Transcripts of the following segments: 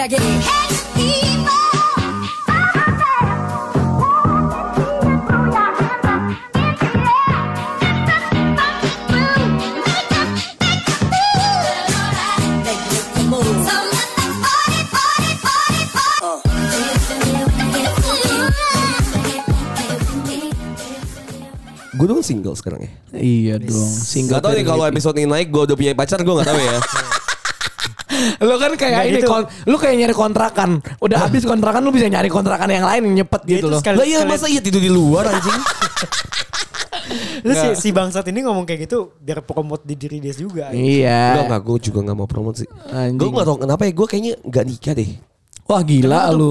Gue dong single sekarang ya. Iya dong. Single. Gak tau nih kalau episode ini naik gue udah punya pacar gue gak tau ya. Lu kan kayak Nggak ini gitu. kon, lu kayak nyari kontrakan. Udah habis kontrakan lu bisa nyari kontrakan yang lain yang nyepet gitu itu loh. sekali- Lah iya masa iya tidur di luar anjing. Lu si, si bangsat ini ngomong kayak gitu biar promote di diri dia juga. Iya. Enggak enggak gue juga gak mau promote sih. Anjing. Gue gak tau kenapa ya gue kayaknya gak nikah deh. Wah gila lu.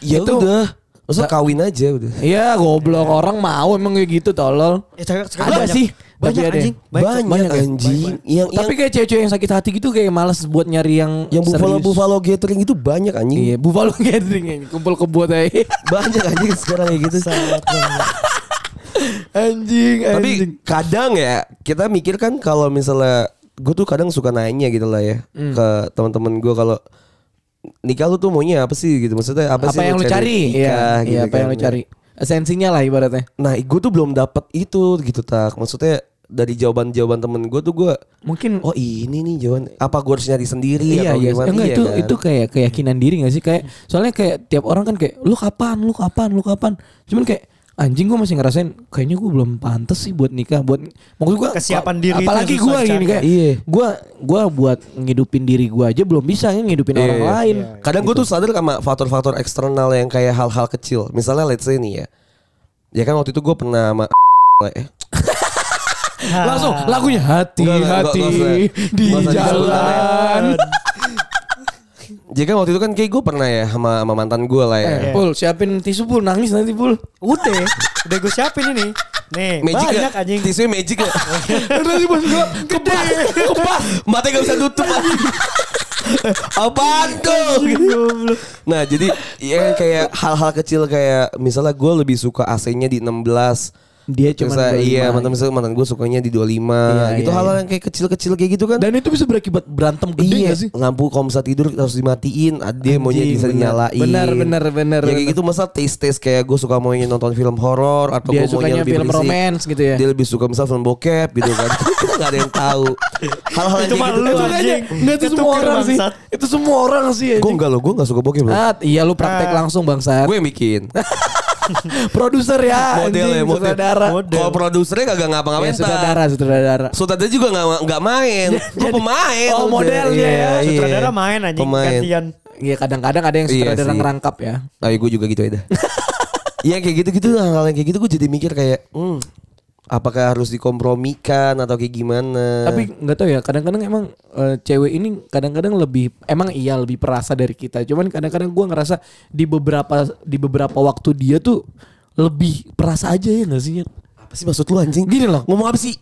Ya Itu- udah. Maksudnya kawin aja udah. Iya goblok orang mau emang kayak gitu tolol. Eh, sekarang- sekarang Ada banyak- sih. Banyak Tapi ada. anjing. Banyak, banyak ya? anjing. Yang Tapi yang, kayak cewek-cewek yang sakit hati gitu kayak males buat nyari yang yang buffalo serius. buffalo gathering itu banyak anjing. Iya, buffalo gathering ya, kumpul kebut aja. Banyak anjing sekarang kayak gitu. anjing, Tapi anjing. kadang ya kita mikir kan kalau misalnya gue tuh kadang suka nanya gitu lah ya Hmm. ke teman-teman gue kalau nikah lu tuh maunya apa sih gitu maksudnya apa, apa sih yang lu cari? nikah Iya, gitu iya, apa kan. yang lu cari? Esensinya lah ibaratnya. Nah gue tuh belum dapat itu gitu tak maksudnya dari jawaban-jawaban temen gue tuh gue Mungkin oh ini nih jawaban apa gue harus nyari sendiri iya atau iya gimana enggak Iya itu kan? itu kayak keyakinan diri gak sih kayak soalnya kayak tiap orang kan kayak lu kapan lu kapan lu kapan cuman kayak anjing gue masih ngerasain kayaknya gue belum pantas sih buat nikah buat maksud gue Kesiapan diri apalagi gue gini kayak Iya. gue gue buat ngidupin diri gue aja belum bisa ya ngidupin Iya, orang iya. lain Kadang gue tuh sadar sama faktor-faktor eksternal yang kayak hal-hal kecil. Misalnya let's say nih ya. Ya kan waktu itu gue pernah sama eh, langsung lagunya hati Enggak, enggak, hati di usah jalan Jadi kan waktu itu kan kayak gue pernah ya sama, sama mantan gue lah ya. eh, pul siapin tisu pul nangis nanti pul Udah, udah gue siapin ini. Nih, Magic banyak anjing. Tisunya magic gak? nanti bos gue kebas kebas Matanya gak bisa tutup. Apaan tuh? Nah jadi ya kayak hal-hal kecil kayak misalnya gue lebih suka AC-nya di 16 dia cuma iya mantan misalnya mantan gue sukanya di 25 Iya, gitu iya, hal-hal iya. yang kayak kecil-kecil kayak gitu kan. Dan itu bisa berakibat berantem gede Iya gak sih? lampu kalau misalnya tidur harus dimatiin ah, dia maunya bisa bener. dinyalain. Bener, bener, bener, ya kayak gitu masa taste taste kayak gue suka maunya nonton film horor atau dia gue maunya lebih film berisik. romance gitu ya? Dia lebih suka misal film bokep gitu kan. Kita nggak ada yang tahu. Hal-hal yang Itu kayak mah gitu lu, itu enggak itu semua orang sih. itu semua orang sih gue enggak loh gue nggak suka bokep loh Ah, iya lu praktek Ah. langsung bangsat. Gue yang bikin produser ya model ya model sutradara kalau produsernya kagak ngapa-ngapain ya, sutradara sutradara sutradara juga nggak nggak main gue pemain Oh, modelnya Iya, ya. iya. Sutradara main Pemain. gantian. Iya kadang-kadang ada yang Iya sutradara sih. ngerangkap ya Ah, gue juga gitu aja. dah. Iya kayak gitu-gitu hal-hal yang kayak gitu gue jadi mikir kayak hmm, apakah harus dikompromikan atau kayak gimana? tapi nggak tahu ya kadang-kadang emang eh, cewek ini kadang-kadang lebih emang iya lebih perasa dari kita cuman kadang-kadang gua ngerasa di beberapa di beberapa waktu dia tuh lebih perasa aja ya nggak sih apa sih maksud lu anjing? Gini loh. Ngomong apa sih?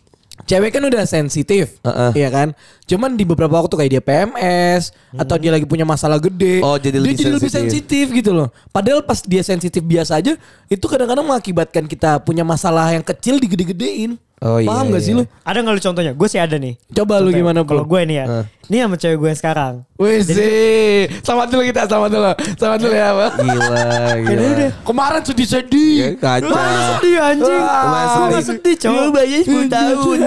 Cewek kan udah sensitif, Heeh. iya kan? Cuman di beberapa waktu kayak dia PMS atau dia lagi punya masalah gede, Oh, jadi dia lebih jadi lebih sensitif. sensitif gitu loh. Padahal pas dia sensitif biasa aja, itu kadang-kadang mengakibatkan kita punya masalah yang kecil digede-gedein. Oh, iya, Paham gak sih iya. lu? Ada nggak lu contohnya? Gue sih ada nih. Coba lu Contohnya, gimana Kalau gue nih ya. Hah. Ini sama cewek gue sekarang. Wih sih, selamat dulu kita, selamat dulu, selamat dulu ya, Bang. Gila, gila. udah. Kemarin sedih-sedih. Ya, kacau. Mana sedih anjing. Wah, sedih. sedih cowok. Lu bayarnya 10 tahun.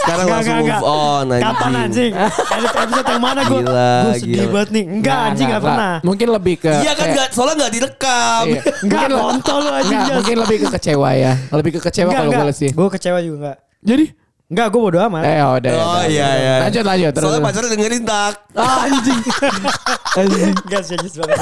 Sekarang Enggak, langsung enggak, move on anjing. Kapan anjing? Ada episode yang mana gue? Gila, Gue sedih gila. banget nih. Enggak anjing enggak pernah. Mungkin lebih ke Iya kan enggak soalnya enggak direkam. Iya. Enggak, Mungkin kontol lu anjing, mungkin lebih ke kecewa ya. Lebih ke kecewa kalau gue sih. Gue kecewa juga. Jadi Enggak, gue bodo amat. Eh udah. Oh udah, iya udah. iya. Lanjut lanjut terus. Soalnya pacarnya dengerin tak. Ah, anjing. anjing. Enggak sih Jis banget.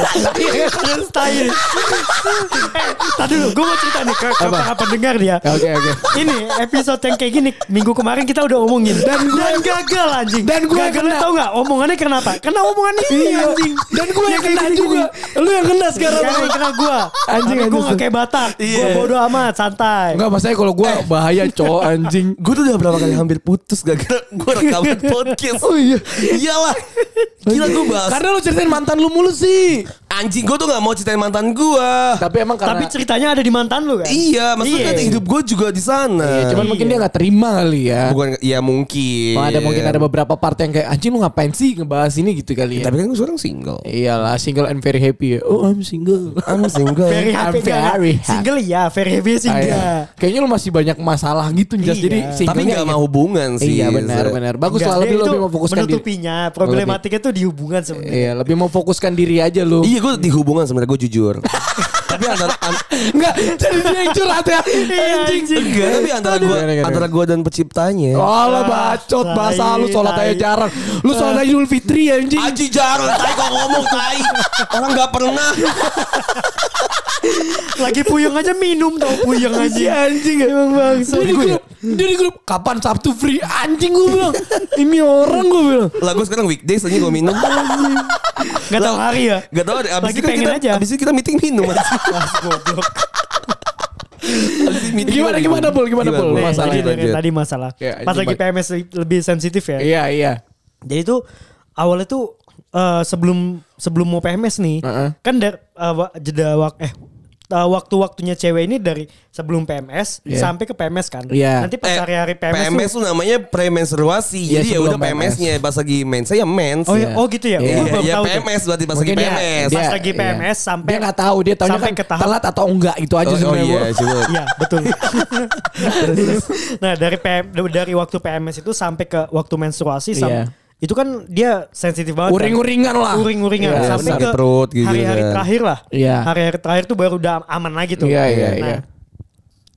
Style. Eh, Tadi dulu, gue mau cerita nih ke, ke Apa? para pendengar dia. Oke oke. Ini episode yang kayak gini minggu kemarin kita udah omongin dan dan gagal anjing. Dan gua yang gagalnya kena. tau nggak omongannya kenapa? Karena omongan ini anjing. Dan gue yang kena kayak juga. Lu yang kena sekarang. Yang kena gue. Anjing, Gue anjing. gak kayak Batak. Gue Iya. bodo amat, santai. Enggak maksudnya kalau gue bahaya cowok anjing. Gue tuh udah berapa kali hampir putus gara-gara gue rekaman podcast. Oh iya. Iyalah. Gila gue bahas. Karena lu ceritain mantan lu mulu sih. Anjing gue tuh gak mau ceritain mantan gue. Tapi emang karena Tapi ceritanya ada di mantan lu kan? Iya, maksudnya Iya. kan hidup gue juga di sana. Iya, cuman mungkin dia nggak terima kali ya. bukan ya mungkin. Oh, ada mungkin ada beberapa part yang kayak anjing lu ngapain sih ngebahas ini gitu kali ya. Tapi kan gue sekarang single. Iyalah single and very happy ya. Oh I'm single. I'm single. Very happy very happy. Single ya, very happy Ah, single. iya. Kayaknya lu masih banyak masalah gitu Jas. Iya. Jadi Tapi singlenya gak mau hubungan sih. Iya benar benar. Bagus Enggak, lah lebih itu lebih mau fokuskan diri. menutupinya. Problematiknya tuh di hubungan sebenarnya. Iya, lebih mau fokuskan diri aja lu. Iya gue di hubungan sebenarnya gue jujur. tapi antara an- Enggak, jadi dia yang curhat ya. anjing. enggak, tapi antara gue antara gue dan penciptanya. Oh lah bacot bahasa lu sholat aja jarang. Lu sholat aja Idul Fitri ya anjing. Aji jarang tai kok ngomong tai. Orang gak pernah. Lagi puyeng aja minum tau puyeng aja. Anjing emang bangsa. Dia di grup, kapan Sabtu free anjing gue bilang. Ini orang gue bilang. Lah gue sekarang weekdays aja gue minum. Gak tau hari ya. Gak tau abis Lagi itu kan pengen kita, aja. abis itu kita meeting minum. Gimana, gimana, Pul? Gimana, Pul? Nih, Masalah lanjut. tadi masalah. Ya, Pas lagi. PMS lebih sensitif ya. Iya, iya. Jadi tuh awalnya tuh eh, sebelum sebelum mau PMS nih, Heeh. kan dari eh, wa- jeda wak eh eh, waktu-waktunya cewek ini dari sebelum PMS Iya. sampai ke PMS kan. Iya. Nanti pas Eh, hari-hari PMS, PMS tuh, tuh namanya premenstruasi. Iya, Jadi ya udah PMS-nya pas lagi mens saya mens. Oh, Iya. iya. oh gitu ya. Iya. Iya, baru ya tahu. PMS berarti pas lagi PMS. Pas lagi iya. PMS sampai Dia nggak tahu dia tahunya sampai kan ke tahap- telat atau enggak itu aja Oh, oh sebenarnya. iya. Iya betul. nah dari PM, dari waktu PMS itu sampai ke waktu menstruasi sam- Iya. Itu kan dia sensitif banget. kan. Uring-uringan lah. Uring-uringan Iya, sampai ke perut gitu hari-hari kan. terakhir lah. Iya. Hari-hari terakhir tuh baru udah aman lagi tuh. Iya, iya, Nah, iya.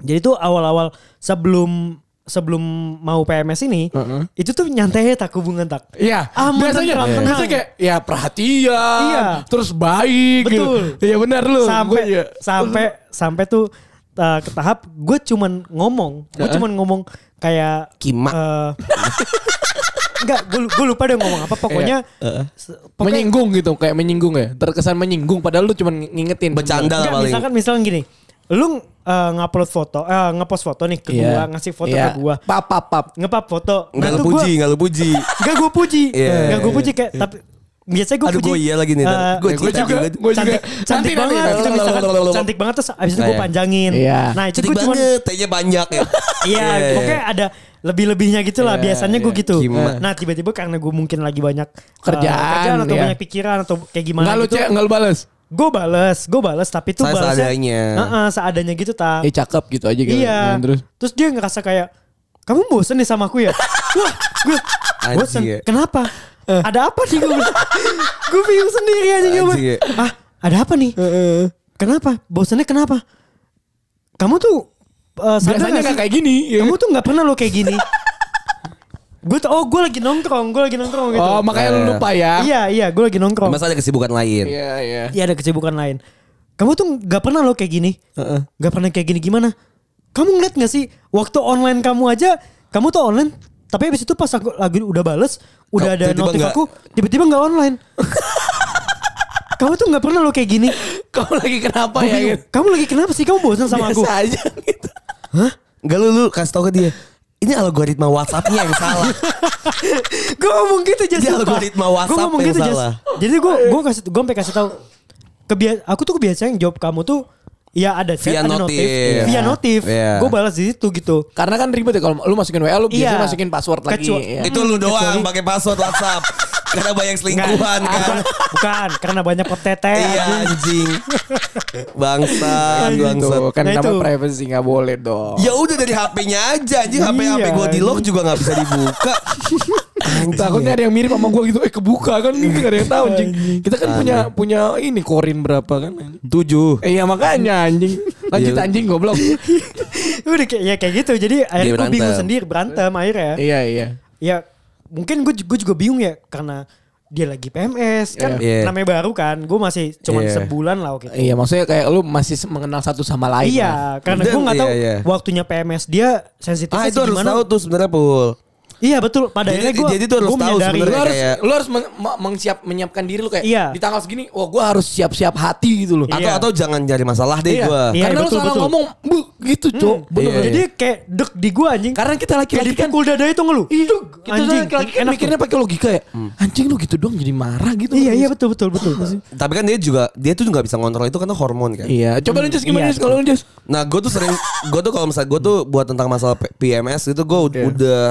Jadi tuh awal-awal sebelum sebelum mau PMS ini Heeh. itu tuh nyantai tak hubungan tak. Iya, Aman, biasanya tenang, tenang. biasanya kayak ya perhatian, Iya. terus baik. Betul. Gitu. Iya benar lu. sampai Gua ya- sampai sampai tuh uh, ke tahap gue cuman ngomong, gue Heeh. cuman ngomong kayak Kima. eh, Enggak, gue lupa deh ngomong apa. Pokoknya, se- pokoknya menyinggung gitu, kayak menyinggung ya. Terkesan menyinggung padahal lu cuma ngingetin. Bercanda lah paling. misalkan misalkan gini. Lu uh, ngupload foto, eh ngepost foto nih ke Iya. gua, ngasih foto Iya. ke gua. Pap pap pap. Ngepap foto. Enggak Nah, lu gua- puji, enggak lu puji. Enggak gue puji. Iya. Enggak gue puji kayak tapi biasanya gue Aduh, puji. gua iya lagi nih, Tar. eh, gua cinta juga, juga. gua juga. cantik, cantik Nanti, banget nanti, gitu nanti. misalkan cantik banget terus abis itu gue Iya. panjangin. Iya. Nah itu gue cuma tehnya banyak ya. Iya, pokoknya ada lebih-lebihnya gitu lah. Iya, Biasanya gue iya. gitu. Gimana? Nah tiba-tiba karena gue mungkin lagi banyak uh, Kerjaan, kerjaan atau iya. banyak pikiran atau kayak gimana Enggak lu gitu. cek, enggak lu balas. Gue bales, gue bales tapi tuh Saya balesnya seadanya. Heeh, seadanya gitu tak. Eh cakep gitu aja gitu. Iya. Nah, Terus Terus dia ngerasa kayak kamu bosen nih sama aku ya? Wah, gue bosen. ya. Kenapa? Ada apa nih gue? gue bingung sendiri aja gue. Ya. Ah, ada apa nih? Kenapa? Bosennya kenapa? Kamu tuh uh, biasanya nggak enggak sih? kayak gini. ya Kamu tuh nggak pernah lo kayak gini. gue tuh oh gue lagi nongkrong, gue lagi nongkrong gitu. Oh, makanya lu Eh. lupa ya. Iya iya, gue lagi nongkrong. Masa ada kesibukan lain. Iya, iya. Iya ada kesibukan lain. Kamu tuh nggak pernah lo kayak gini. Heeh. Gak pernah kayak gini gimana? Kamu ngeliat gak sih waktu online kamu aja, kamu tuh online, tapi abis itu pas aku lagi udah bales, udah Kau- ada tiba-tiba notif nggak. aku, tiba-tiba nggak online. kamu tuh nggak pernah lo kayak gini. Kamu lagi kenapa Gua ya? bingung, gitu? Kamu lagi kenapa sih? Kamu bosan sama aku? Biasa aja gitu. Enggak lu lu kasih tau ke dia. Ini algoritma WhatsApp-nya yang salah. gue ngomong gitu Dia sumpah. algoritma Gua WhatsApp ngomong yang gitu, salah. Jadi gue gue kasih gue sampai kasih tahu kebia aku tuh kebiasaan jawab kamu tuh ya ada chat Via ada notif. notif, via Iya. notif. Iya. Gue balas di situ gitu. Karena kan ribet ya kalau lu masukin WA lu biasanya Iya. masukin password lagi. Ya. Itu lu doang pakai password WhatsApp. Karena banyak selingkuhan kan. Bukan, karena banyak petete. Iya anjing. Bangsat, Gitu, bangsat. kan Nah, itu. privacy nggak boleh dong. Ya udah dari HP-nya aja anjing HP HP Iya, gua di lock juga nggak bisa dibuka. Anjing. Takutnya ada yang mirip sama gua gitu, eh kebuka kan ini gak ada yang tahu anjing. Kita kan punya punya ini korin berapa kan? Tujuh. Eh iya makanya anjing. Lanjut Iya. anjing goblok. Udah kayak ya kayak gitu. Jadi akhirnya gue bingung sendiri berantem akhirnya. iya iya. Ya mungkin gue gue juga bingung ya karena dia lagi PMS kan Iya. namanya baru kan. Gue masih cuma Iya. sebulan lah waktu itu. Iya maksudnya kayak lu masih mengenal satu sama lain. Iya, karena Dan- gue nggak tahu iya, iya. waktunya PMS dia sensitifnya Ah itu harus gimana. tahu tuh sebenarnya Pul. Iya betul. Pada Jadi- akhirnya gue jadi tuh harus tahu Lu sebenarnya. harus, kayak- lu harus men- mengsiap, menyiapkan diri lu kayak Iya. di tanggal segini, wah gue harus siap-siap hati gitu loh. Atau Iya. atau jangan cari masalah deh Iya. gue. Iya, Karena lu betul, salah betul. ngomong, bu gitu cok. Bener. Iya, Jadi kayak dek di gue anjing. Karena kita laki-laki kan dipukul dada itu ngeluh. Iya, kita Anjing, laki-laki kan mikirnya pakai logika ya. Anjing lu gitu doang jadi marah gitu. Iya iya betul betul betul. Tapi kan dia juga dia tuh nggak bisa ngontrol itu karena hormon kan. Iya, coba lu Jess gimana Iya. Kalau lu? Nah gue tuh sering gue tuh kalau misalnya gue tuh buat tentang masalah PMS itu gue Iya. udah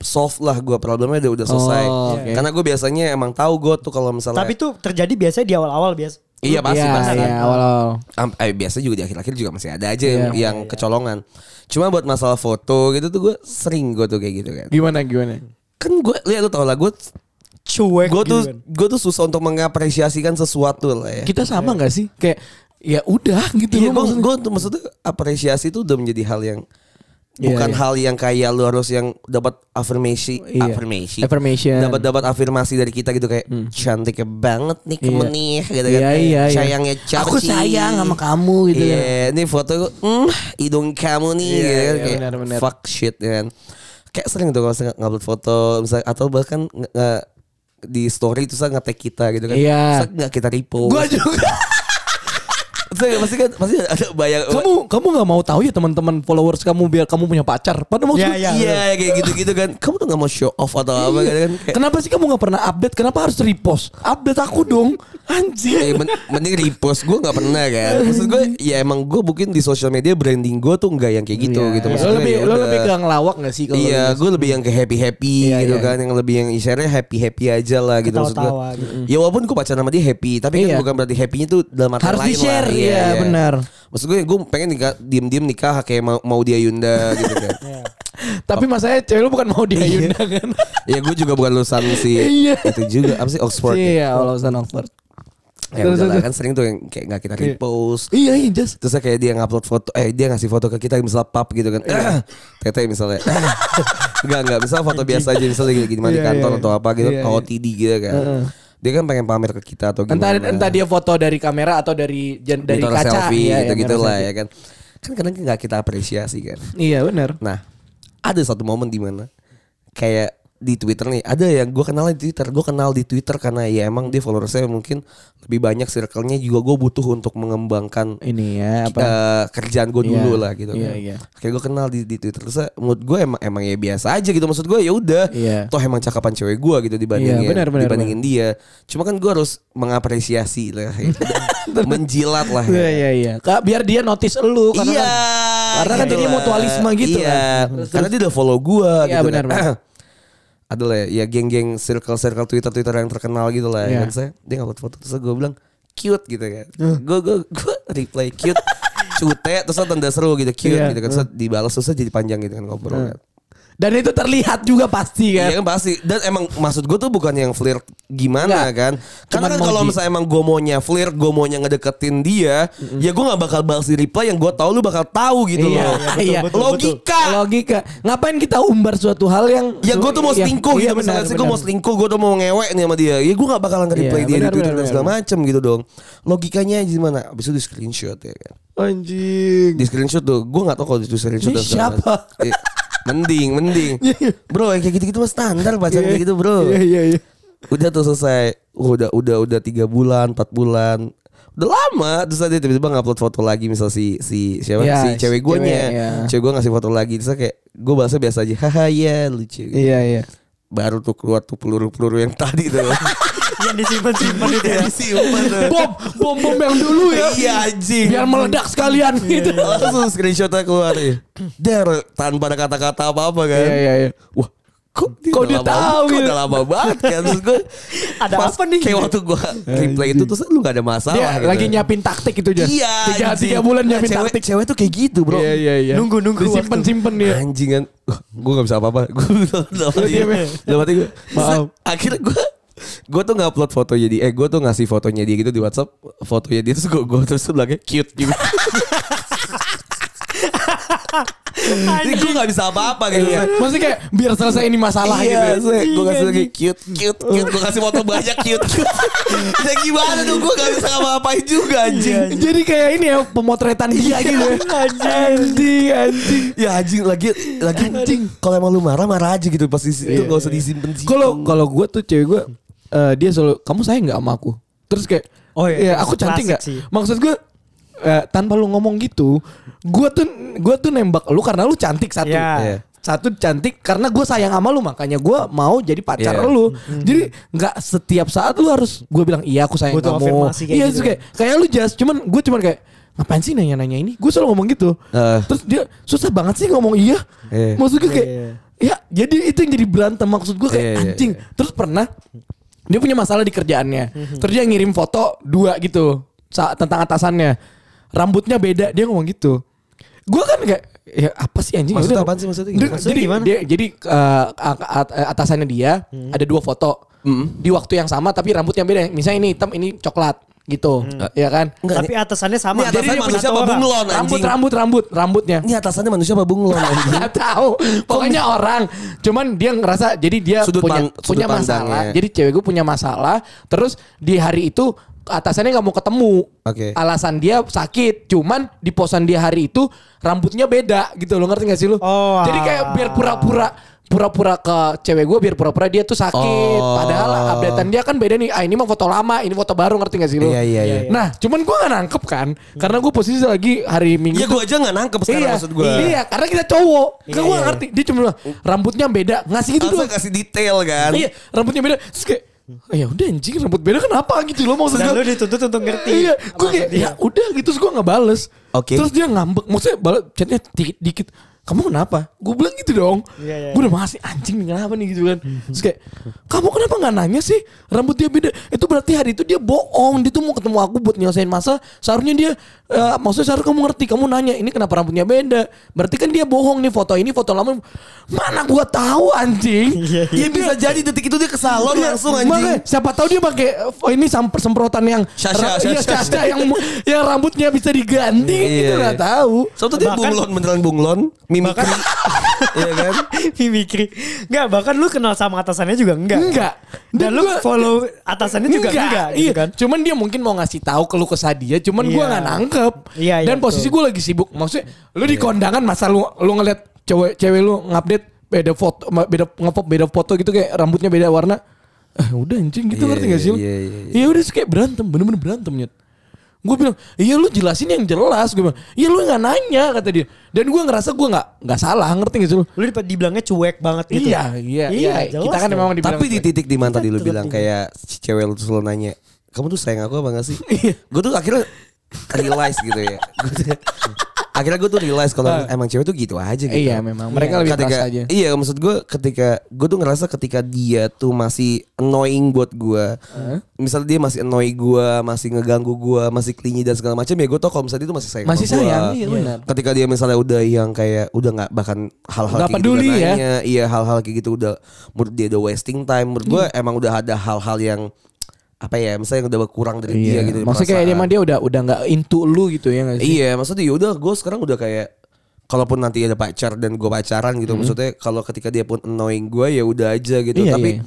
solve lah gue problemnya udah udah selesai. Oh, oke. Karena gue biasanya emang tahu gue tuh kalau misalnya Tapi tuh terjadi biasanya di awal-awal biasa. iya pasti Iya, pasti. Iya, awal-awal. Am- eh, biasa juga di akhir-akhir juga masih ada aja Iya. yang, yang kecolongan. Cuma buat masalah foto gitu tuh gue sering gue tuh kayak gitu kan. Gimana gimana? Kan gue lihat lu tau lah gue Cuek gue gitu tuh kan. gue tuh susah untuk mengapresiasikan sesuatu lah ya. Kita sama nggak sih? Kayak ya udah gitu Iya, gue maksudnya. gue tuh maksudnya apresiasi itu udah menjadi hal yang Iya, bukan iya. hal yang kayak lu harus yang dapat affirmation, Iya. affirmation, Affirmation. dapat dapat afirmasi dari kita gitu kayak cantiknya banget nih kamu Iya. nih gitu kan, iya, iya. sayangnya Chelsea. Aku sayang sama kamu gitu Iya, kan. ini foto mm, hidung kamu nih, Iya, gitu kan, iya, kayak benar, benar. fuck shit ya kan. Kayak sering tuh kalau saya ngupload foto, misalnya atau bahkan nge- nge- di story itu saya nge-tag kita gitu kan. Terus nggak kita repost. Gua juga. Saya pasti kan pasti ada bayang kamu kamu nggak mau tahu ya teman-teman followers kamu biar kamu punya pacar. Padahal maksud Iya, Iya kayak gitu-gitu kan. Kamu tuh gak mau show off atau apa gitu kan. Kayak, Kenapa sih kamu nggak pernah update? Kenapa harus repost? Update aku dong, anjir. eh, men- mending repost gue gak pernah kan. Maksud gue ya emang gue mungkin di sosial media branding gue tuh gak yang kayak gitu Iya, gitu. iya. Maksud Lo lebih ya lo lebih ke ngelawak gak sih kalau Iya, gue lebih yang ke happy happy Iya, gitu iya. kan, yang lebih yang share happy happy aja lah gitu maksud gue. Gitu. Ya walaupun gue pacaran sama dia happy, tapi Iya. kan bukan berarti happynya tuh dalam arti Harus lain di-share, lah. Iya, benar. Maksud gue gue pengen nikah diem diem nikah kayak mau mau dia Yunda gitu kan. Iya. Tapi masalahnya cewek lu bukan mau dia Yunda kan? ya gue juga bukan lulusan si Iya. itu juga apa sih Oxford. ya? Iya, kalau urusan Oxford. Ya Terus, udah kan sering tuh yang kayak nggak kita repost. Iya, iya, just. Terus kayak dia ngupload foto, eh dia ngasih foto ke kita misalnya pap gitu kan. Iya. Tete misalnya. Enggak enggak misalnya foto biasa aja misalnya lagi gimana di Iya, kantor iya. atau apa gitu, Iya, iya. OTD gitu kan. Dia kan pengen pamer ke kita atau Entah gimana. entah dia foto dari kamera atau dari jan- dari Minta kaca selfie Iya, iya, gitu-gitu lah ya kan. Kan kadang nggak kita apresiasi kan. Iya, benar. Nah, ada satu momen di mana kayak di Twitter nih, ada yang gue kenal di Twitter, gue kenal di Twitter karena ya emang dia followersnya mungkin lebih banyak circle-nya juga gue butuh untuk mengembangkan Ini ya apa? eh, kerjaan gue dulu Iya, lah gitu iya, kan. iya. Kayak gue kenal di, di Twitter terus menurut gue emang emang ya biasa aja gitu maksud gue ya udah. Iya. Toh emang cakapan cewek gue gitu dibandingin Iya, benar, benar, dibandingin dia. Cuma kan gue harus mengapresiasi lah, ya. menjilat lah. Iya ya. iya iya. Kak, biar dia notice lu karena iya. kan, karena kan gitu jadi mutualisme gitu iya. kan. Karena dia udah follow gua Iya, gitu benar, kan. Adalah ya geng-geng circle-circle Twitter-Twitter yang terkenal gitu lah. Iya. Kan saya dia ngupload foto terus gue bilang cute gitu kan. Gue gue gue reply cute. Cute terus tanda seru gitu cute Iya. gitu kan. Terus dibalas terus jadi panjang gitu kan ngobrol kan. Dan itu terlihat juga pasti kan. Iya kan pasti. Dan emang maksud gue tuh bukan yang flirt gimana Enggak. kan? Karena Cuman kan kalau misalnya emang gue maunya flirt Gue maunya ngedeketin dia Ya gue gak bakal balas di reply Yang gue tahu lu bakal tahu gitu Iya, loh. iya. betul, Logika. Logika. Ngapain kita umbar suatu hal yang Ya gue tuh mau Iya, selingkuh iya, gitu Misalnya benar, sih gue mau selingkuh Gue tuh mau ngewek nih sama dia. Ya gue gak bakalan nge-reply Iya, dia benar, di Twitter benar, dan segala macem gitu dong. Logikanya gimana Abis itu di screenshot ya kan. Anjing. Di screenshot tuh Gue gak tau kalau di screenshot Ini siapa? Mending Mending. Bro yang kayak gitu-gitu mah standar Pacaran kayak gitu bro. Iya iya iya. udah tuh selesai. Udah udah udah tiga bulan empat bulan. Udah lama. Terus dia tiba-tiba ngupload foto lagi misal si si siapa? Iya, si cewek gue nya. cewek, iya. cewek gue ngasih foto lagi. Terus kayak gue bahasa biasa aja. Haha ya lucu gitu. Iya iya. baru tuh keluar tuh peluru-peluru yang tadi tuh Yang disimpan-simpan itu ya. disimpan tuh Bom, bom bom yang dulu ya. iya anjing Biar meledak sekalian gitu. langsung screenshotnya keluar ya der tanpa ada kata-kata apa-apa kan Iya iya iya. wah kok dia, Kok dia tahu kok gitu? udah lama banget kan terus gue Ada pas apa nih? kayak waktu gue reply itu terus lu gak ada masalah Dia gitu. lagi nyiapin taktik itu Jas. Iya Tiga, tiga bulan Nah, nyiapin cewek, taktik. Cewek tuh kayak gitu bro Iya iya iya. Nunggu, nunggu Disimpan waktu. simpen dia. Anjing kan Gue gak bisa apa-apa Gue ya? Dalam hati gue Maaf. Akhirnya gue Gue tuh ngupload foto jadi Eh gue tuh ngasih fotonya dia gitu di Whatsapp Fotonya dia terus gue gue terus belakangnya cute gitu Jadi gue gak bisa apa-apa gitu. Iya. Maksudnya kayak biar selesai ini masalah iya, gitu. ya. gue kasih lagi cute, cute, cute. Gue kasih foto banyak cute, cute. ya gimana dong gue gak bisa ngapa-ngapain juga anjing. Jadi kayak ini ya pemotretan dia gitu. ya. Anjing, anjing. Ya anjing lagi lagi anjing. Kalau emang lu marah marah aja gitu pas di situ gak usah disimpan sih. Kalau kalau gue tuh cewek gue eh, dia selalu kamu sayang nggak sama aku? Terus kayak Oh iya, aku cantik nggak? Maksud gue eh, tanpa lu ngomong gitu, gue tuh gue tuh nembak lu karena lu cantik satu. Iya. Iya. Satu cantik karena gue sayang sama lu makanya gue mau jadi pacar Iya. lu. Jadi nggak setiap saat lu harus gue bilang iya aku sayang Butuh kamu. kayak Iya gitu terus kayak kayak lu just cuman gue cuman kayak ngapain sih nanya-nanya ini? Gue selalu ngomong gitu. Eh. Terus dia susah banget sih ngomong iya. Iya. Maksud gue kayak Iya, ya jadi itu yang jadi berantem maksud gue kayak Iya, iya, anjing. Terus pernah dia punya masalah di kerjaannya. Terus dia ngirim foto dua gitu tentang atasannya. Rambutnya beda, dia ngomong gitu. Gue kan kayak ya apa sih anjing? Maksudnya Yaudah. apaan sih? Maksudnya gimana? Maksudnya jadi gimana? dia jadi uh, atasannya dia ada dua foto di waktu yang sama tapi rambutnya beda. Misalnya ini hitam, ini coklat gitu. Ya kan? Tapi atasannya sama. Ini atasannya Jadi manusia apa bunglon Rambut, anjing? rambut, rambut, rambutnya. Ini atasannya manusia apa bunglon anjing? Gak tahu. Pokoknya orang. Cuman dia ngerasa jadi dia Sudut punya sudut punya masalah. Jadi cewek gue punya masalah. Terus di hari itu atasannya nggak mau ketemu. Oke. Alasan dia sakit. Cuman di posan dia hari itu rambutnya beda gitu. Lo ngerti gak sih lu? Oh, jadi kayak ah. biar pura-pura pura-pura ke cewek gue biar pura-pura dia tuh sakit. Oh. Padahal updatean dia kan beda nih. Ah ini mah foto lama, ini foto baru ngerti gak sih lu? Iya, iya, iya. Nah, cuman gue gak nangkep kan. Karena gue posisi lagi hari Minggu Iya gue aja gak nangkep sekarang iya, maksud gue. Iya, karena kita cowok. Kan Iya, gue iya. ngerti. Dia cuma rambutnya beda. Ngasih itu Harusnya doang. kasih detail kan. Iya, rambutnya beda. Terus kayak, "Oh, ya udah anjing rambut beda kenapa gitu loh maksud Dan lu dituntut untuk ngerti. Iya, gue kayak ya udah gitu terus gue nggak bales. Oke. Terus dia ngambek, maksudnya balas chatnya dikit dikit. Kamu kenapa? Gue bilang gitu dong. Iya, iya, gue udah masih anjing nih, kenapa nih gitu kan. Terus kayak kamu kenapa nggak nanya sih rambut dia beda? Itu berarti hari itu dia bohong. Dia tuh mau ketemu aku buat nyelesain masa. Seharusnya dia, eh, maksudnya seharusnya kamu ngerti. Kamu nanya ini kenapa rambutnya beda? Berarti kan dia bohong nih foto ini foto lama. Mana gua tahu anjing? Iya, iya. Iya bisa jadi detik itu dia ke salon Iya, langsung anjing. Makanya, siapa tahu dia pakai oh, ini semprotan yang Syasha, iya, Syasha. Syasha yang yang rambutnya bisa diganti Iya, gitu iya. nggak tahu. Soalnya dia bunglon beneran bunglon, mimikri. Iya kan? Mimikri. Enggak, bahkan lu kenal sama atasannya juga enggak. Enggak. Dan, lu gua- follow atasannya juga enggak, gitu iya. kan. Cuman dia mungkin mau ngasih tahu keluh kesah dia, cuman gua Iya. nggak nangkep. Iya, iya, Dan posisi gua lagi sibuk. Maksudnya lu di kondangan masa lu lu ngeliat cewek cewek lu ngupdate beda foto beda ngepop beda foto gitu kayak rambutnya beda warna. Eh udah anjing gitu Iya, ngerti gak sih lu? iya, iya, iya. Iya udah kayak berantem, bener-bener berantem nyet. Gue bilang, iya lu jelasin yang jelas. Gue bilang, iya lu nggak nanya kata dia. Dan gue ngerasa gue nggak nggak salah ngerti gak sih lu? Lu di- dibilangnya cuek banget gitu. Iya, iya, iya. jelas Kita kan memang dibilang. Tapi di titik di mana tadi lu bilang kayak si cewek lu tuh selalu nanya, kamu tuh sayang aku apa gak sih? Iya. gue tuh akhirnya realize gitu ya. Akhirnya gue tuh realize kalau emang cewek tuh gitu aja gitu. Iya, memang. Mereka lebih ketika, keras aja. Iya maksud gue ketika gue tuh ngerasa ketika dia tuh masih annoying buat gue, misal dia masih annoy gue, masih ngeganggu gue, masih klinyi dan segala macam ya gue tau kalau misalnya dia tuh masih sayang Masih sama gua. sayang, iya benar. Ketika dia misalnya udah yang kayak udah nggak bahkan hal-hal kayak peduli gitu ya. nanya, iya hal-hal kayak gitu udah menurut dia udah wasting time. Menurut gue Iya. emang udah ada hal-hal yang apa ya, misalnya udah kurang dari dia gitu. Iya. Maksudnya kayak emang dia udah udah nggak into lu gitu ya sih? Iya, maksudnya ya udah gue sekarang udah kayak kalaupun nanti ada pacar dan gue pacaran gitu, maksudnya kalau ketika dia pun annoying gue ya udah aja gitu. Iya, Tapi iya.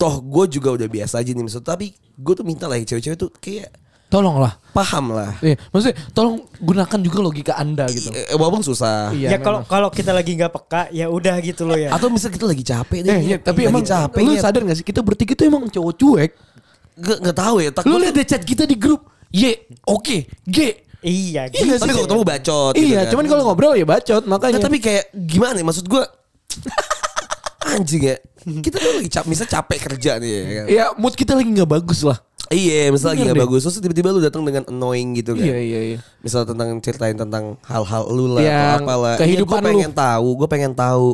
toh gue juga udah biasa aja nih maksudnya. Tapi gue tuh minta lah ya cewek-cewek tuh kayak Tolonglah. paham lah. Iya, maksudnya tolong gunakan juga logika Anda gitu. Eh, walaupun susah. Iya, ya kalau kalau kita lagi nggak peka ya udah gitu loh ya. Atau misalnya kita lagi capek deh. Eh, iya, tapi lagi emang capek. lu ya. sadar gak sih kita bertiga tuh emang cowok cuek. Gak, gak tahu ya. Lu Takut. lihat deh chat kita di grup. Y, oke, G. Iya, Iya gitu. nggak Tapi kalau ketemu bacot. gitu Iya, kan. cuman kalau ngobrol ya bacot makanya. Nah, tapi kayak gimana ya maksud gue anjing ya kita tuh lagi capek misalnya capek kerja nih ya kan ya mood kita lagi nggak bagus lah. Iya misalnya lagi Bener gak bagus terus tiba-tiba lu datang dengan annoying gitu kan Iya, iya, iya. misal tentang ceritain tentang hal-hal lu lah Yang atau apalah kehidupan gue pengen lu. tahu gue pengen tahu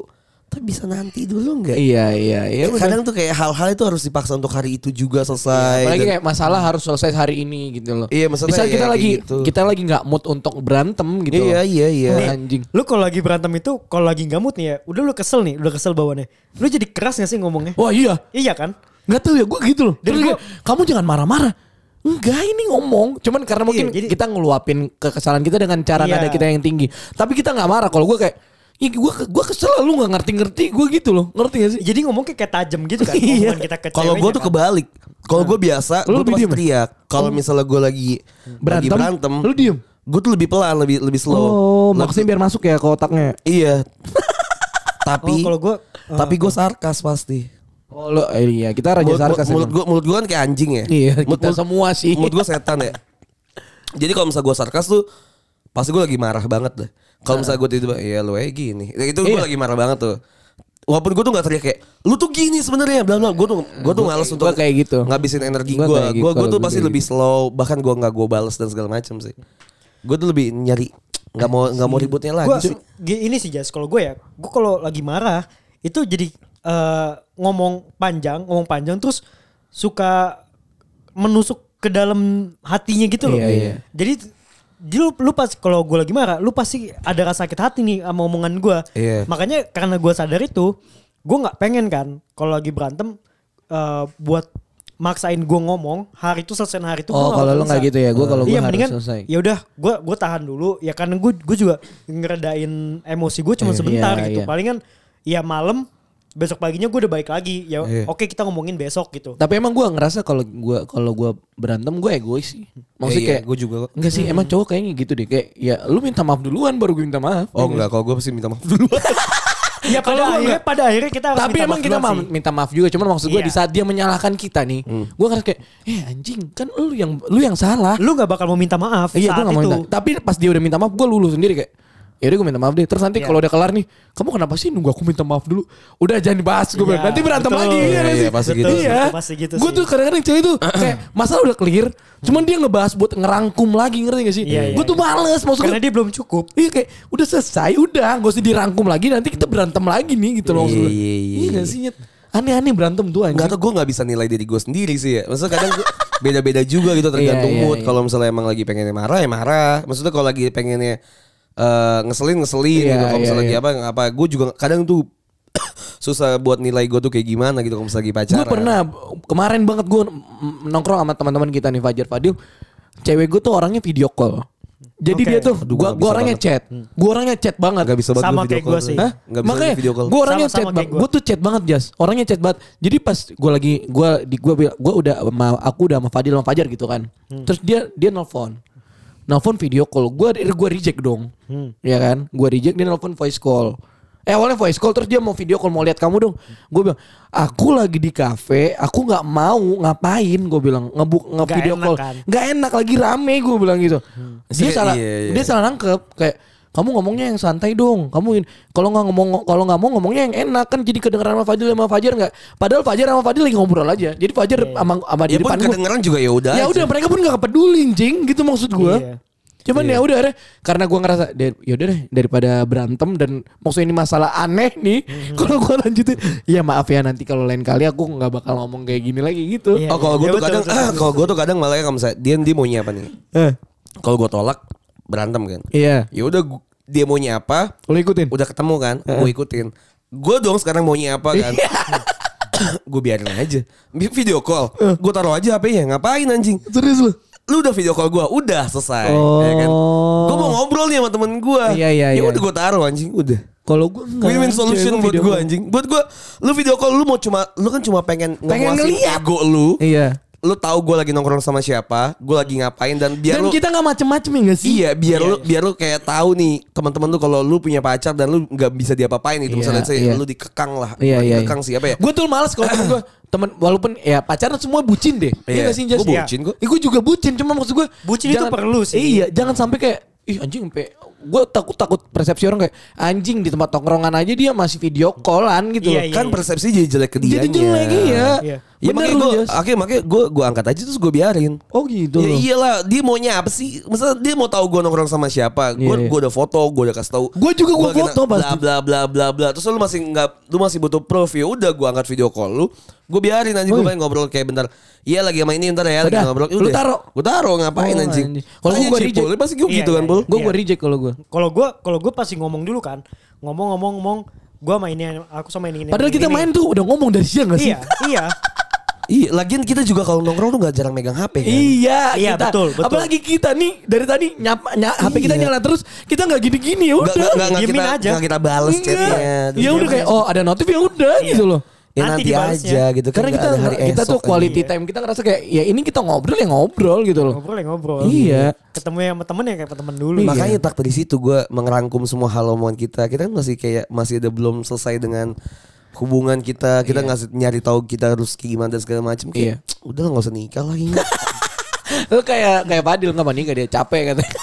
tapi bisa nanti dulu nggak Iya, iya, iya. kadang tuh kayak hal-hal itu harus dipaksa untuk hari itu juga selesai Apalagi Dan- kayak masalah harus selesai hari ini gitu loh. Iya, maksudnya Misal ya kita kayak lagi gitu. kita lagi nggak mood untuk berantem gitu. iya loh. iya iya Nih, anjing. Lu kalau lagi berantem itu kalau lagi nggak mood nih ya, udah lu kesel nih, udah kesel bawaannya. Lu jadi keras gak sih ngomongnya? Wah iya. Iya kan? Nggak tahu ya gue gitu loh. Dan Terus gua- kamu jangan marah-marah. Enggak ini ngomong Cuman karena mungkin Iya, jadi- kita ngeluapin kekesalan kita dengan cara Iya. nada kita yang tinggi Tapi kita nggak marah Kalau gue kayak Ih gue gua kesel lu gak ngerti-ngerti Gue gitu loh Ngerti gak sih? Jadi ngomong kayak, kayak tajam gitu kan. Iya. Kita ke Kalau gue tuh kan. kebalik. Kalau gue biasa, Lu gue tuh lebih pasti ya? teriak. Kalau misalnya gue lagi Berantem, lagi berantem, lu diem? Gue tuh lebih pelan, lebih lebih slow. Oh Lebih- maksudnya biar masuk ya ke otaknya Iya. tapi Oh, kalau gue tapi gue sarkas pasti. Oh lo eh, iya kita raja Mulut, sarkas mulut, gue mulut gue kan kayak anjing ya. Iya Mulut- kita mulut- semua sih Mulut gue setan ya. Jadi kalau misalnya gue sarkas tuh pasti gue lagi marah banget deh. Kalau misalnya gue tiba-tiba iya lu aja gini. Itu gue Iya. lagi marah banget tuh. Walaupun gue tuh gak teriak kayak lu tuh gini sebenarnya bla bla. Gue tuh gue tuh males gua untuk kayak gitu. ngabisin energi Gua gue. kayak gitu, Gue gue tuh gua pasti kayak lebih slow. Bahkan gue nggak gue balas dan segala macam sih. Gue tuh lebih nyari nggak mau nggak mau ributnya lagi Gua, sih. ini sih Jas, kalau gue ya, gue kalau lagi marah itu jadi eh, ngomong panjang, ngomong panjang terus suka menusuk ke dalam hatinya gitu loh. Iya, iya. Jadi jadi lu, lu pas kalau gue lagi marah, lu pasti ada rasa sakit hati nih sama omongan gue. Iya. Makanya karena gue sadar itu, gue nggak pengen kan kalau lagi berantem eh, buat maksain gue ngomong hari itu selesai hari itu. Oh kalau lo nggak gitu ya Gue kalau gue iya harus mendingan selesai ya udah gue gue tahan dulu ya karena gue gue juga ngeredain emosi gue cuma Iya, sebentar iya, gitu iya. palingan ya malam besok paginya gue udah baik lagi ya Iya. oke kita ngomongin besok gitu Tapi emang gue ngerasa kalau gue kalau gue berantem gue egois sih. Maksudnya Iya, kayak gue juga. Enggak sih, emang cowok kayaknya gitu deh. Kayak ya lu minta maaf duluan baru gue minta maaf. Oh enggak, kalau gue pasti minta maaf dulu. ya pada Kalau akhirnya nggak- pada akhirnya kita harus Tapi minta emang maaf kita duluan ma- minta maaf juga. Cuman maksud gue Iya. di saat dia menyalahkan kita nih, gue ngerasa kayak, eh anjing kan lu yang lu yang salah. lu nggak bakal mau minta maaf Iya gue saat gak mau itu minta. Tapi pas dia udah minta maaf gue lulu sendiri kayak. Ya udah gue minta maaf deh. Terus nanti Iya. kalau udah kelar nih, kamu kenapa sih nunggu aku minta maaf dulu? Udah jangan dibahas gue bilang. Nanti berantem betul. lagi. Iya, nggak iya, sih? pasti gitu. Iya. Betul, pasti gitu Gue tuh kadang-kadang cewek tuh kayak masalah udah clear, cuman dia ngebahas buat ngerangkum lagi ngerti gak sih? Iya, iya, gue tuh iya. males maksud karena gue. dia belum cukup Iya kayak udah selesai udah gak usah dirangkum lagi nanti kita berantem lagi nih gitu loh maksud gue. Iya, iya, iya, Iya gak iya. sih? Aneh-aneh berantem tuh anjing. Enggak tau gue gak bisa nilai diri gue sendiri sih ya. Maksudnya kadang gua beda-beda juga gitu tergantung Iya, iya, mood. iya. Kalau misalnya emang lagi pengennya marah ya marah. Maksudnya kalau lagi pengennya eh, ngeselin ngeselin Iya, gitu. Kalau misalnya iya, lagi iya. apa apa gue juga kadang tuh susah buat nilai gue tuh kayak gimana gitu kalau misalnya lagi pacaran. Gue pernah kemarin banget gue nongkrong sama teman-teman kita nih Fajar Fadil. Cewek gue tuh orangnya video call. Jadi Oke. dia tuh Aduh, gue gua orangnya banget. chat. Gue orangnya chat banget. Gak bisa banget Sama gua video kayak call gua tuh. sih. Hah? Nggak bisa Makanya video call. gue orangnya Sama-sama chat banget. gua. Gue tuh chat banget Jas. Orangnya chat banget. Jadi pas gue lagi gue di gue gue udah sama aku udah sama Fadil sama Fajar gitu kan. Hmm. Terus dia dia nelfon. Nelfon video call. Gue gue reject dong. Hmm. Ya kan? Gue reject dia nelfon voice call. Eh awalnya voice call terus dia mau video call mau lihat kamu dong. Gue bilang, aku lagi di cafe, aku nggak mau ngapain. Gue bilang ngebuk nge video call, kan? nggak enak lagi rame. Gue bilang gitu. Dia Iya, salah, iya, iya. dia salah nangkep kayak kamu ngomongnya yang santai dong. Kamu kalau nggak ngomong kalau nggak mau ngomongnya yang enak kan jadi kedengeran sama Fadil sama Fajar nggak. Padahal Fajar sama Fadil lagi ngobrol aja. Jadi Fajar sama sama di Ya depan kedengeran juga ya udah. Ya udah mereka pun nggak peduli jing gitu maksud gue. Iya. Cuman ya udah deh karena gue ngerasa ya udah deh daripada berantem dan maksudnya ini masalah aneh nih Mhm. kalau gue lanjutin ya maaf ya nanti kalau lain kali aku nggak bakal ngomong kayak gini lagi gitu. Iya. Oh kalau gue Ya, tuh betul, kadang betul, betul. kalau gue tuh kadang malah kalau misalnya dia dia maunya apa nih? Eh, Kalau gue tolak berantem kan. iya. Ya udah dia maunya apa? Lo ikutin. Udah ketemu kan? Gue ikutin. Gue dong sekarang maunya apa kan? Iya. gue biarin aja. Vi- Video call. Gue taruh aja HP-nya. Ngapain anjing? Serius lu? Lu udah video call gue, udah selesai. Oh. Ya kan? Gue mau ngobrol nih sama temen gue. Iya, iya, Ya iya. udah gue taruh anjing, udah. Kalau gue enggak. Win-win solution buat gue anjing. Buat gue, lu video call lu mau cuma, lu kan cuma pengen Pengen ngeliat. ego lu. Iya. Lu tahu gue lagi nongkrong sama siapa, gue lagi ngapain dan biar Dan lu kita nggak macem-macem ya gak sih? Iya, biar lu biar lu kayak tahu nih teman-teman lu kalau lu punya pacar dan lu nggak bisa diapa-apain gitu. Iya, Misalnya saya iya. lu dikekang lah. Iya, iya, Dikekang sih apa ya? Gue tuh males kalau temen gue temen walaupun ya pacaran semua bucin deh. Iya Iya. gak sih? Gua bucin kok. Gue juga bucin cuma maksud gue Bucin itu perlu sih. Iya, jangan sampai kayak ih anjing sampai gue takut takut persepsi orang kayak anjing di tempat tongkrongan aja dia masih video callan gitu. Iya, loh. iya. Kan persepsi jadi jelek ke dia. Jadi jelek iya. Iya. Ya Bener makanya gue, akhirnya makanya gue gue angkat aja terus gue biarin. Oh gitu Ya loh. iyalah, dia maunya apa sih? Misalnya dia mau tahu gue nongkrong sama siapa, gue Iya, iya. gue udah foto, gue udah kasih tahu. Gua juga gua lagi foto pasti. Bla bla bla bla bla. Terus lu masih nggak, lu masih butuh proof ya. Udah gue angkat video call lu, gue biarin anjing gue Oh, iya. pengen ngobrol kayak bentar. Iya lagi sama ini ntar ya, lagi Udah, ngobrol. lu taruh? Gue taruh ngapain Oh, anjing? anjing. Kalau Cipul, reject. ya pasti gue Iya, gitu kan, iya. Bul. Gue Iya. gue reject kalau gue. Kalau gue kalau gue pasti ngomong dulu kan. Ngomong-ngomong ngomong gue sama ini aku sama ini ini. Padahal ini, kita ini. main tuh udah ngomong dari siang gak sih? Iya, iya. Iya, lagian kita juga kalau nongkrong tuh gak jarang megang HP kan. Iya, Iya, kita. betul, betul. Apalagi kita nih dari tadi nyapa ny- HP kita Iya. nyala terus, kita nggak gini-gini ya udah. nggak, nggak diemin kita, aja. nggak kita bales Enggak. chatnya. Ya udah kayak oh ada notif ya udah gitu loh. Ya Nanti nanti, aja gitu kan Karena kita ada hari kita tuh quality time kita ngerasa kayak ya ini kita ngobrol ya ngobrol gitu loh. Ngobrol ya ngobrol. Iya. Ketemu ya sama temen ya kayak temen dulu. Iya. Makanya tak dari situ gue mengerangkum semua hal omongan kita. Kita kan masih kayak masih ada belum selesai dengan hubungan kita. Kita ngasih nyari tahu kita harus kayak gimana dan segala macam. Kayak udah lah nggak usah nikah lagi. Lu kayak kayak Padil nggak mau nikah dia capek katanya.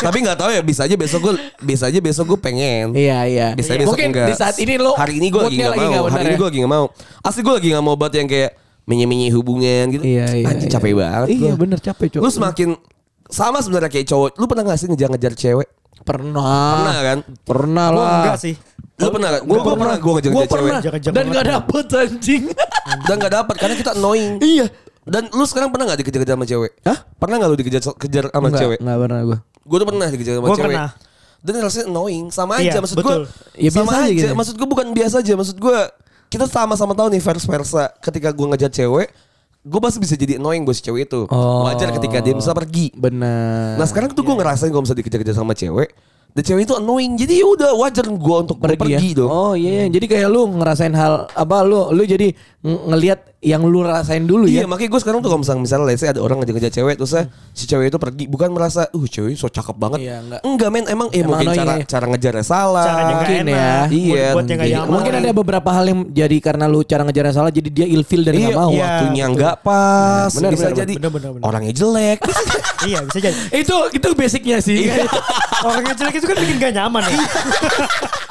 Tapi nggak tahu ya bisa aja besok gue bisa aja besok gue pengen. Iya iya. Bisa besok Mungkin enggak. di saat ini lo hari ini gue lagi nggak mau. benar hari ini ya. gue lagi nggak mau. Asli gue lagi nggak mau buat yang kayak menye-menye hubungan gitu. Iya iya. Anjing iya. capek banget. Iya gua. bener capek cowok. Lu semakin sama sebenarnya kayak cowok. Lu pernah gak sih ngejar-ngejar cewek? pernah. Pernah kan? Pernah Gua lah. enggak sih. Lu pernah gak? Gue pernah, gue Gue ngejar-ngejar cewek. pernah. Dan gua. dapet anjing. Dan gak dapat karena kita annoying. iya. Dan lu sekarang pernah gak dikejar-kejar sama cewek? Hah? Pernah gak lu dikejar kejar sama Nggak, cewek? Nggak pernah gue. Gue tuh pernah dikejar sama Gua cewek. pernah. Dan rasanya annoying sama Iya, aja maksud gue. Ya, sama biasa aja aja. gitu. Maksud gue bukan biasa aja. Maksud gue kita sama-sama tahu nih versi versa. Ketika gue ngejar cewek, gue pasti bisa jadi annoying buat si cewek itu. Oh. Wajar ketika dia bisa pergi. Benar. Nah sekarang tuh gue ngerasain gue bisa dikejar-kejar sama cewek. Dan cewek itu annoying. Jadi ya udah wajar gue untuk pergi, pergi ya? dong. Oh iya, iya. jadi kayak lu ngerasain hal apa lu lu jadi ng- ngelihat yang lu rasain dulu Iya ya. makanya gue sekarang tuh kalau misalnya misalnya let's say ada orang ngejar-ngejar cewek terus eh, si cewek itu pergi bukan merasa uh cewek so cakep banget. Iya, enggak. enggak men emang eh Emang mungkin cara ya. cara ngejarnya salah. Nggak Mungkin enak. ya. Iya, Buat yang. Mungkin ada beberapa hal yang jadi karena lu cara ngejarnya salah jadi dia ilfil dan Iya, mau. iya. waktunya betul. nggak pas. Benar, bisa benar, jadi benar, benar, benar. orangnya jelek. Iya bisa jadi. Itu itu basicnya sih. Orang yang jelek itu kan bikin gak nyaman ya.